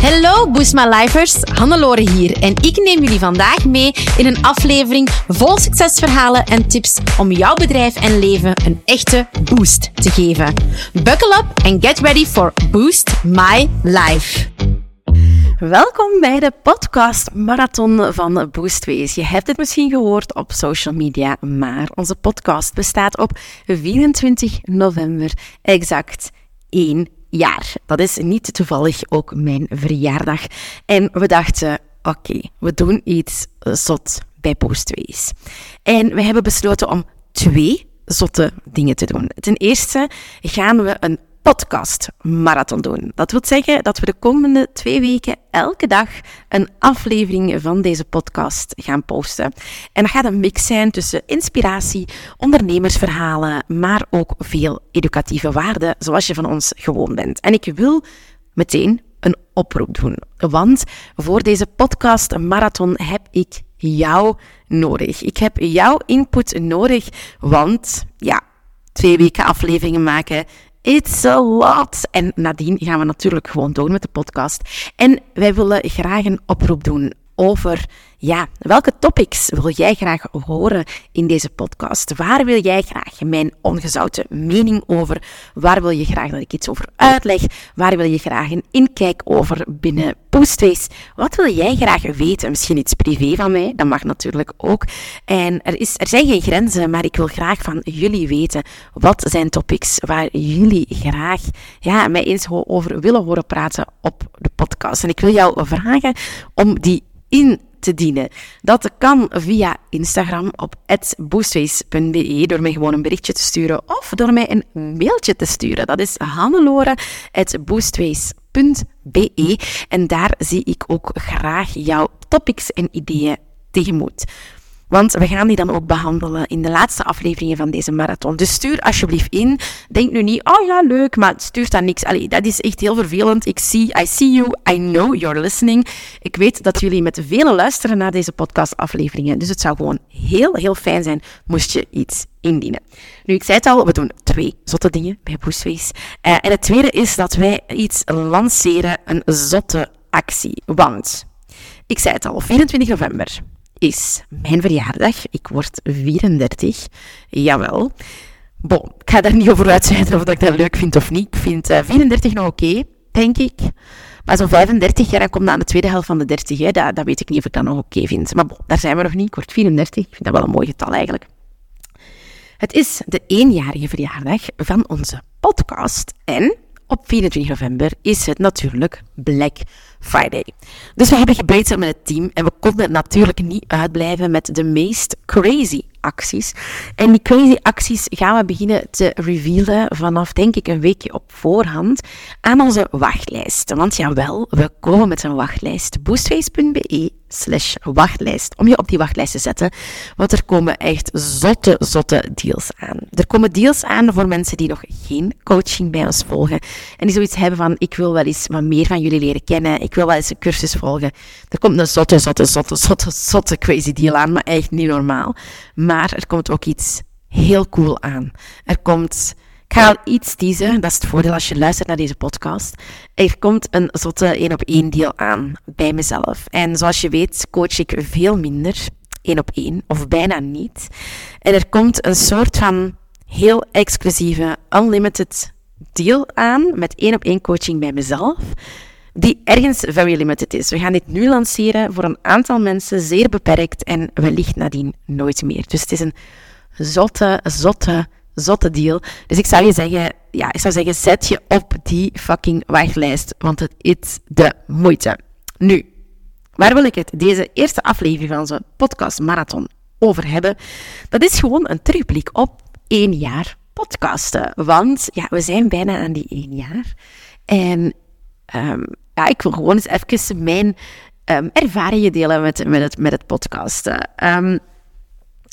Hallo Boost My Lifers, Hannelore hier en ik neem jullie vandaag mee in een aflevering vol succesverhalen en tips om jouw bedrijf en leven een echte boost te geven. Buckle up and get ready for Boost My Life. Welkom bij de podcast Marathon van Boostways. Je hebt het misschien gehoord op social media, maar onze podcast bestaat op 24 november exact één jaar. Dat is niet toevallig ook mijn verjaardag. En we dachten, oké, we doen iets zot bij Boostways. En we hebben besloten om twee zotte dingen te doen. Ten eerste gaan we een podcast marathon doen. Dat wil zeggen dat we de komende twee weken elke dag een aflevering van deze podcast gaan posten. En dat gaat een mix zijn tussen inspiratie, ondernemersverhalen, maar ook veel educatieve waarden, zoals je van ons gewoon bent. En ik wil meteen een oproep doen. Want voor deze podcast marathon heb ik jou nodig. Ik heb jouw input nodig, want ja, twee weken afleveringen maken It's a lot. En nadien gaan we natuurlijk gewoon door met de podcast. En wij willen graag een oproep doen over ja, welke topics wil jij graag horen in deze podcast? Waar wil jij graag mijn ongezouten mening over? Waar wil je graag dat ik iets over uitleg? Waar wil je graag een inkijk over binnen Postface? Wat wil jij graag weten? Misschien iets privé van mij, dat mag natuurlijk ook. En er, is, er zijn geen grenzen, maar ik wil graag van jullie weten wat zijn topics waar jullie graag ja, mij eens over willen horen praten op de podcast. En ik wil jou vragen om die in te dienen. Dat kan via Instagram op boostface.be door mij gewoon een berichtje te sturen of door mij een mailtje te sturen. Dat is hannelore.boostface.be en daar zie ik ook graag jouw topics en ideeën tegemoet. Want we gaan die dan ook behandelen in de laatste afleveringen van deze marathon. Dus stuur alsjeblieft in. Denk nu niet, oh ja, leuk, maar stuur dan niks. Allee, dat is echt heel vervelend. Ik zie, I see you, I know you're listening. Ik weet dat jullie met vele luisteren naar deze podcastafleveringen. Dus het zou gewoon heel, heel fijn zijn moest je iets indienen. Nu, ik zei het al, we doen twee zotte dingen bij Boostface. Uh, en het tweede is dat wij iets lanceren, een zotte actie. Want, ik zei het al, 24 november is mijn verjaardag. Ik word 34. Jawel. Bon, ik ga daar niet over uitzetten of dat ik dat leuk vind of niet. Ik vind uh, eh, 34 nog oké, denk ik. Maar zo'n 35 jaar, dan komt aan de tweede helft van de 30. Hè. Dat, dat weet ik niet of ik dat nog oké vind. Maar bon, daar zijn we nog niet. Ik word 34. Ik vind dat wel een mooi getal eigenlijk. Het is de eenjarige verjaardag van onze podcast. En op 24 november is het natuurlijk Black Friday. Dus we hebben gebeten met het team en we konden natuurlijk niet uitblijven met de meest crazy acties. En die crazy acties gaan we beginnen te revealen vanaf, denk ik, een weekje op voorhand aan onze wachtlijst. Want jawel, we komen met een wachtlijst. boostface.be slash wachtlijst. Om je op die wachtlijst te zetten. Want er komen echt zotte, zotte deals aan. Er komen deals aan voor mensen die nog geen coaching bij ons volgen. En die zoiets hebben van, ik wil wel eens wat meer van jullie leren kennen. Ik wil wel eens een cursus volgen. Er komt een zotte, zotte, zotte, zotte, zotte crazy deal aan. Maar echt niet normaal. Er komt ook iets heel cool aan. Er komt... Ik ga al iets teasen, dat is het voordeel als je luistert naar deze podcast. Er komt een zotte één op één deal aan bij mezelf. En zoals je weet coach ik veel minder één op één, of bijna niet. En er komt een soort van heel exclusieve, unlimited deal aan met één op één coaching bij mezelf die ergens very limited is. We gaan dit nu lanceren voor een aantal mensen, zeer beperkt en wellicht nadien nooit meer. Dus het is een zotte, zotte, zotte deal. Dus ik zou je zeggen, ja, ik zou zeggen, zet je op die fucking wachtlijst, want het is de moeite. Nu, waar wil ik het deze eerste aflevering van onze podcast Marathon over hebben? Dat is gewoon een terugblik op één jaar podcasten. Want ja, we zijn bijna aan die één jaar. En um, ja, ik wil gewoon eens even mijn um, ervaringen delen met, met, het, met het podcasten. Um,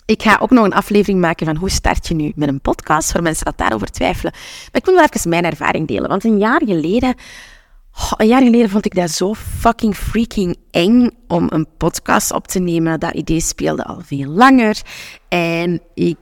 ik ga ook nog een aflevering maken van hoe start je nu met een podcast, voor mensen dat daarover twijfelen. Maar ik wil wel even mijn ervaring delen, want een jaar geleden... Een jaar geleden vond ik dat zo fucking freaking eng om een podcast op te nemen. Dat idee speelde al veel langer. En ik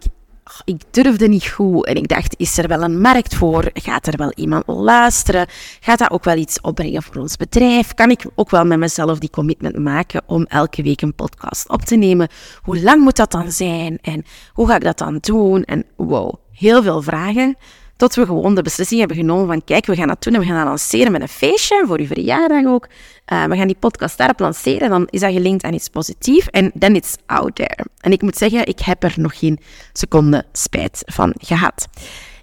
ik durfde niet goed. En ik dacht, is er wel een markt voor? Gaat er wel iemand luisteren? Gaat dat ook wel iets opbrengen voor ons bedrijf? Kan ik ook wel met mezelf die commitment maken om elke week een podcast op te nemen? Hoe lang moet dat dan zijn? En hoe ga ik dat dan doen? En wow, heel veel vragen. Tot we gewoon de beslissing hebben genomen van kijk, we gaan dat doen en we gaan dat lanceren met een feestje voor uw verjaardag ook. Uh, we gaan die podcast daarop lanceren, dan is dat gelinkt aan iets positiefs en then it's out there. En ik moet zeggen, ik heb er nog geen seconde spijt van gehad.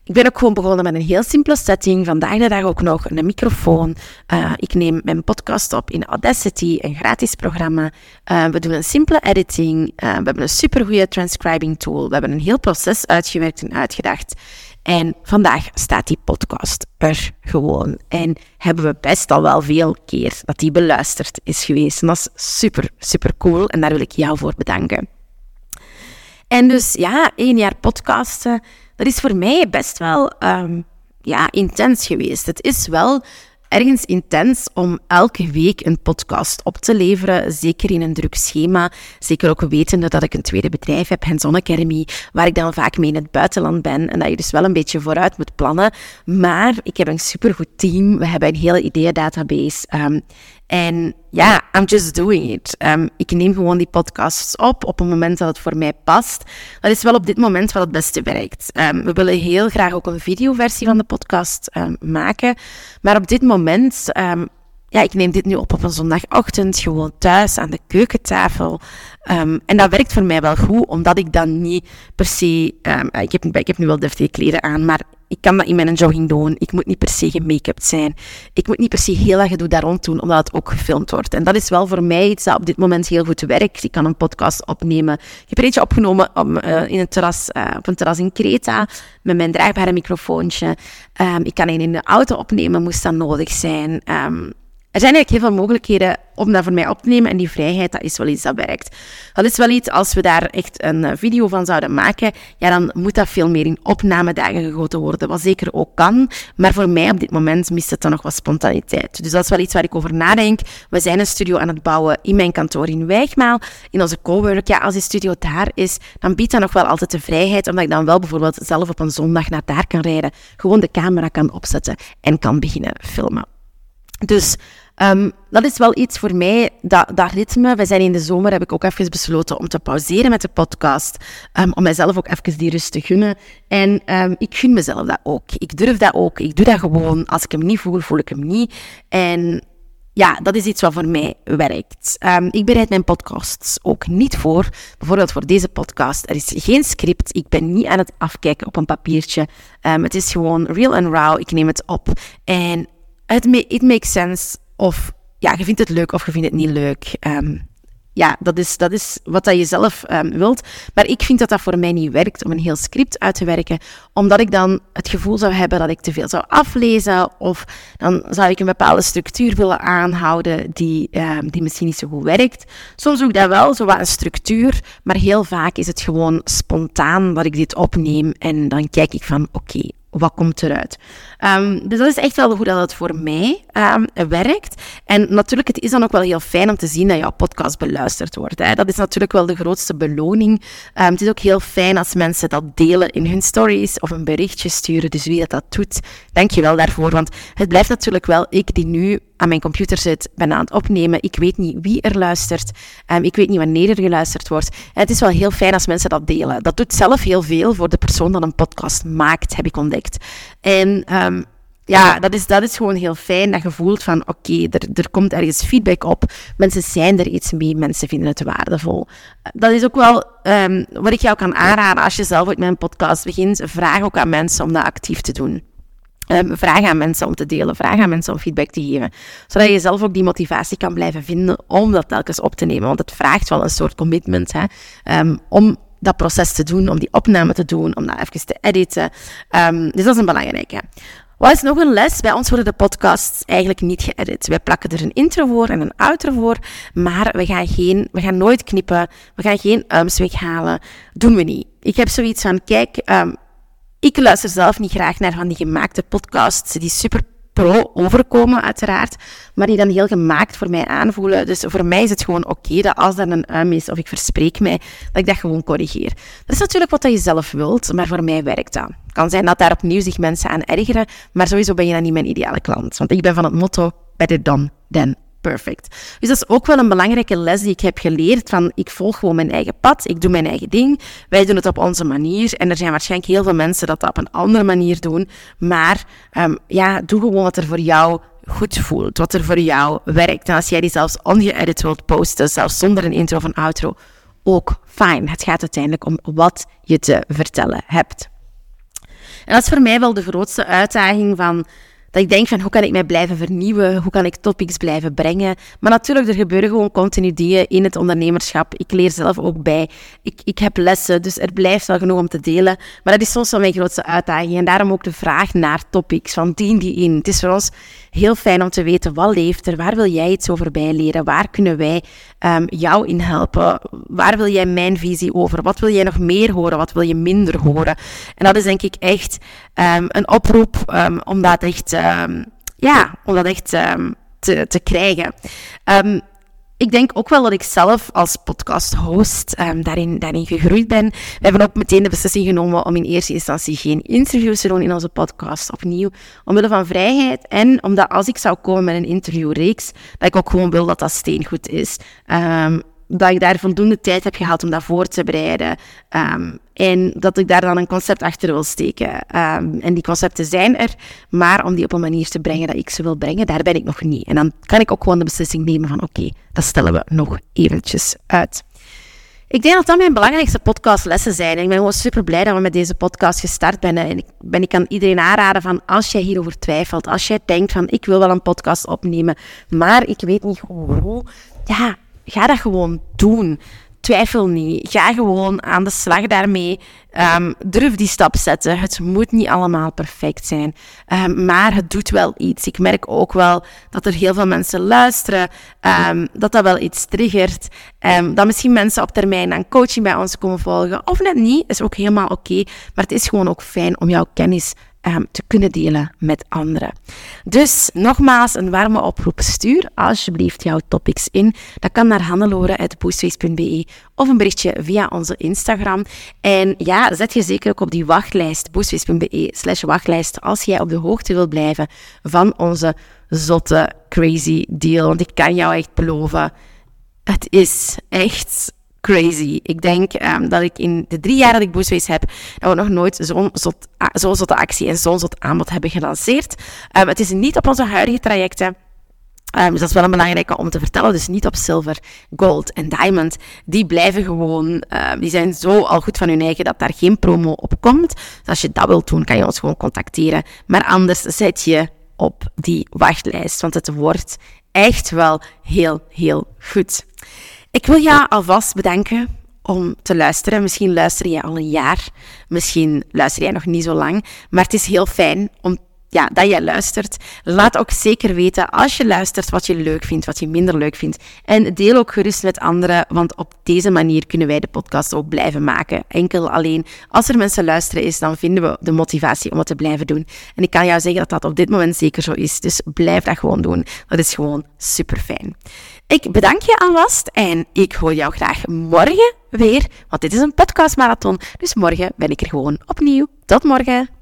Ik ben ook gewoon begonnen met een heel simpele setting. Vandaag de dag ook nog een microfoon. Uh, ik neem mijn podcast op in Audacity, een gratis programma. Uh, we doen een simpele editing. We hebben een supergoeie transcribing tool. We hebben een heel proces uitgewerkt en uitgedacht. En vandaag staat die podcast er gewoon. En hebben we best al wel veel keer dat die beluisterd is geweest. En dat is super, super cool. En daar wil ik jou voor bedanken. En dus ja, één jaar podcasten, dat is voor mij best wel um, ja, intens geweest. Het is wel ergens intens om elke week een podcast op te leveren. Zeker in een druk schema. Zeker ook wetende dat ik een tweede bedrijf heb, Hands-on Academy, waar ik dan vaak mee in het buitenland ben. En dat je dus wel een beetje vooruit moet plannen. Maar ik heb een supergoed team. We hebben een hele ideeën-database. Um, en ja, I'm just doing it. Um, ik neem gewoon die podcasts op op een moment dat het voor mij past. Dat is wel op dit moment wat het beste werkt. Um, we willen heel graag ook een videoversie van de podcast um, maken. Maar op dit moment, ja, ik neem dit nu op op een zondagochtend, gewoon thuis aan de keukentafel. en dat werkt voor mij wel goed, omdat ik dan niet per se... ik, heb, ik heb nu wel deftige kleren aan, maar ik kan dat in mijn jogging doen. Ik moet niet per se gemake-up zijn. Ik moet niet per se heel erg gedoe daar rond doen, omdat het ook gefilmd wordt. En dat is wel voor mij iets dat op dit moment heel goed werkt. Ik kan een podcast opnemen. Ik heb er eentje opgenomen om, uh, in een terras, uh, op een terras in Kreta, met mijn draagbare microfoontje. Um, ik kan een in de auto opnemen, moest dat nodig zijn. Um, er zijn eigenlijk heel veel mogelijkheden om dat voor mij op te nemen en die vrijheid, dat is wel iets dat werkt. Dat is wel iets, als we daar echt een eh, video van zouden maken, ja, dan moet dat veel meer in opnamedagen gegoten worden, wat zeker ook kan. Maar voor mij op dit moment mist het dan nog wat spontaniteit. Dus dat is wel iets waar ik over nadenk. We zijn een studio aan het bouwen in mijn kantoor in Wijgmaal, in onze cowork. Ja, als die studio daar is, dan biedt dat nog wel altijd de vrijheid, omdat ik dan wel bijvoorbeeld zelf op een zondag naar daar kan rijden, gewoon de camera kan opzetten en kan beginnen filmen. Dus um, dat is wel iets voor mij, dat, dat ritme. We zijn in de zomer, heb ik ook even besloten om te pauzeren met de podcast. Um, om mijzelf ook even die rust te gunnen. En um, ik gun mezelf dat ook. Ik durf dat ook. Ik doe dat gewoon. Als ik hem niet voel, voel ik hem niet. En ja, dat is iets wat voor mij werkt. Ik bereid mijn podcasts ook niet voor. Bijvoorbeeld voor deze podcast. Er is geen script. Ik ben niet aan het afkijken op een papiertje. Het is gewoon real and raw. Ik neem het op. En het it makes sense of ja, je vindt het leuk of je vindt het niet leuk. Um, ja, dat is, dat is wat dat je zelf um, wilt. Maar ik vind dat dat voor mij niet werkt om een heel script uit te werken, omdat ik dan het gevoel zou hebben dat ik te veel zou aflezen, of dan zou ik een bepaalde structuur willen aanhouden die, um, die misschien niet zo goed werkt. Soms ik dat wel, zo wat een structuur, maar heel vaak is het gewoon spontaan dat ik dit opneem en dan kijk ik van, oké, wat komt eruit? Um, dus dat is echt wel hoe dat het voor mij um, werkt. En natuurlijk, het is dan ook wel heel fijn om te zien dat jouw podcast beluisterd wordt. Hè. Dat is natuurlijk wel de grootste beloning. Um, het is ook heel fijn als mensen dat delen in hun stories of een berichtje sturen. Dus wie dat, dat doet, dank je wel daarvoor. Want het blijft natuurlijk wel ik die nu aan mijn computer zit, ben aan het opnemen. Ik weet niet wie er luistert. Um, ik weet niet wanneer er geluisterd wordt. En het is wel heel fijn als mensen dat delen. Dat doet zelf heel veel voor de persoon dat een podcast maakt, heb ik ontdekt. En um, ja, dat is, dat is gewoon heel fijn. Dat je voelt van, oké, er, er komt ergens feedback op. Mensen zijn er iets mee. Mensen vinden het waardevol. Dat is ook wel um, wat ik jou kan aanraden als je zelf met mijn podcast begint. Vraag ook aan mensen om dat actief te doen. Um, vraag aan mensen om te delen, vraag aan mensen om feedback te geven. Zodat je zelf ook die motivatie kan blijven vinden om dat telkens op te nemen. Want het vraagt wel een soort commitment hè, um, om dat proces te doen, om die opname te doen, om dat even te editen. Um, dus dat is een belangrijke. Wat is nog een les? Bij ons worden de podcasts eigenlijk niet geëdit. Wij plakken er een intro voor en een outro voor, maar we gaan, geen, we gaan nooit knippen, we gaan geen ums weghalen. Doen we niet. Ik heb zoiets van, kijk, um, ik luister zelf niet graag naar van die gemaakte podcasts die super pro overkomen, uiteraard, maar die dan heel gemaakt voor mij aanvoelen. Dus voor mij is het gewoon oké dat als er een uim is of ik verspreek mij, dat ik dat gewoon corrigeer. Dat is natuurlijk wat je zelf wilt, maar voor mij werkt dat. Het kan zijn dat daar opnieuw zich mensen aan ergeren, maar sowieso ben je dan niet mijn ideale klant. Want ik ben van het motto, better done than perfect. Dus dat is ook wel een belangrijke les die ik heb geleerd van ik volg gewoon mijn eigen pad, ik doe mijn eigen ding, wij doen het op onze manier en er zijn waarschijnlijk heel veel mensen dat dat op een andere manier doen, maar um, ja, doe gewoon wat er voor jou goed voelt, wat er voor jou werkt. En als jij die zelfs ongeëdit wilt posten, zelfs zonder een intro of een outro, ook fijn. Het gaat uiteindelijk om wat je te vertellen hebt. En dat is voor mij wel de grootste uitdaging van dat ik denk van hoe kan ik mij blijven vernieuwen, hoe kan ik topics blijven brengen. Maar natuurlijk, er gebeuren gewoon continu dingen in het ondernemerschap. Ik leer zelf ook bij. Ik, ik heb lessen, dus er blijft wel genoeg om te delen. Maar dat is soms wel mijn grootste uitdaging. En daarom ook de vraag naar topics, van dien die in. Het is voor ons heel fijn om te weten, wat leeft er? Waar wil jij iets over bijleren? Waar kunnen wij um, jou in helpen? Waar wil jij mijn visie over? Wat wil jij nog meer horen? Wat wil je minder horen? En dat is denk ik echt um, een oproep um, om dat echt, ja, om dat echt te, te krijgen. Ik denk ook wel dat ik zelf als podcast-host daarin, daarin gegroeid ben. We hebben ook meteen de beslissing genomen om in eerste instantie geen interviews te doen in onze podcast. Opnieuw, omwille van vrijheid en omdat als ik zou komen met een interviewreeks, dat ik ook gewoon wil dat dat steengoed is. Dat ik daar voldoende tijd heb gehad om dat voor te bereiden. Um, en dat ik daar dan een concept achter wil steken. Um, en die concepten zijn er, maar om die op een manier te brengen dat ik ze wil brengen, daar ben ik nog niet. En dan kan ik ook gewoon de beslissing nemen van oké, dat stellen we nog eventjes uit. Ik denk dat dat mijn belangrijkste podcastlessen zijn. En ik ben gewoon super blij dat we met deze podcast gestart zijn. En ik, ben, ik kan iedereen aanraden van als jij hierover twijfelt, als jij denkt van ik wil wel een podcast opnemen, maar ik weet niet hoe, ja, ga dat gewoon doen. Twijfel niet. Ga gewoon aan de slag daarmee. Um, durf die stap zetten. Het moet niet allemaal perfect zijn. Um, maar het doet wel iets. Ik merk ook wel dat er heel veel mensen luisteren. Um, dat dat wel iets triggert. dat misschien mensen op termijn aan coaching bij ons komen volgen. Of net niet. Is ook helemaal oké. maar het is gewoon ook fijn om jouw kennis um, te kunnen delen met anderen. Dus nogmaals, een warme oproep. Stuur alsjeblieft jouw topics in. Dat kan naar hanneloren.boostface.be of een berichtje via onze Instagram. En ja, zet je zeker ook op die wachtlijst, boostface.be slash wachtlijst, als jij op de hoogte wilt blijven van onze zotte, crazy deal. Want ik kan jou echt beloven, het is echt crazy. Ik denk um, dat ik in de drie jaar dat ik Boostface heb, dat we nog nooit zo'n zot, zo zotte actie en zo'n zot aanbod hebben gelanceerd. Um, het is niet op onze huidige trajecten. Um, dus dat is wel een belangrijke om te vertellen. Dus niet op silver, gold en diamond. Die blijven gewoon, die zijn zo al goed van hun eigen dat daar geen promo op komt. Dus als je dat wilt doen, kan je ons gewoon contacteren. Maar anders zet je op die wachtlijst, want het wordt echt wel heel, heel goed. Ik wil jou alvast bedanken om te luisteren. Misschien luister je al een jaar, misschien luister jij nog niet zo lang, maar het is heel fijn om ja, dat jij luistert. Laat ook zeker weten als je luistert wat je leuk vindt, wat je minder leuk vindt. En deel ook gerust met anderen, want op deze manier kunnen wij de podcast ook blijven maken. Enkel alleen als er mensen luisteren is, dan vinden we de motivatie om het te blijven doen. En ik kan jou zeggen dat dat op dit moment zeker zo is. Dus blijf dat gewoon doen. Dat is gewoon super fijn. Ik bedank je alvast en ik hoor jou graag morgen weer, want dit is een podcastmarathon. Dus morgen ben ik er gewoon opnieuw. Tot morgen.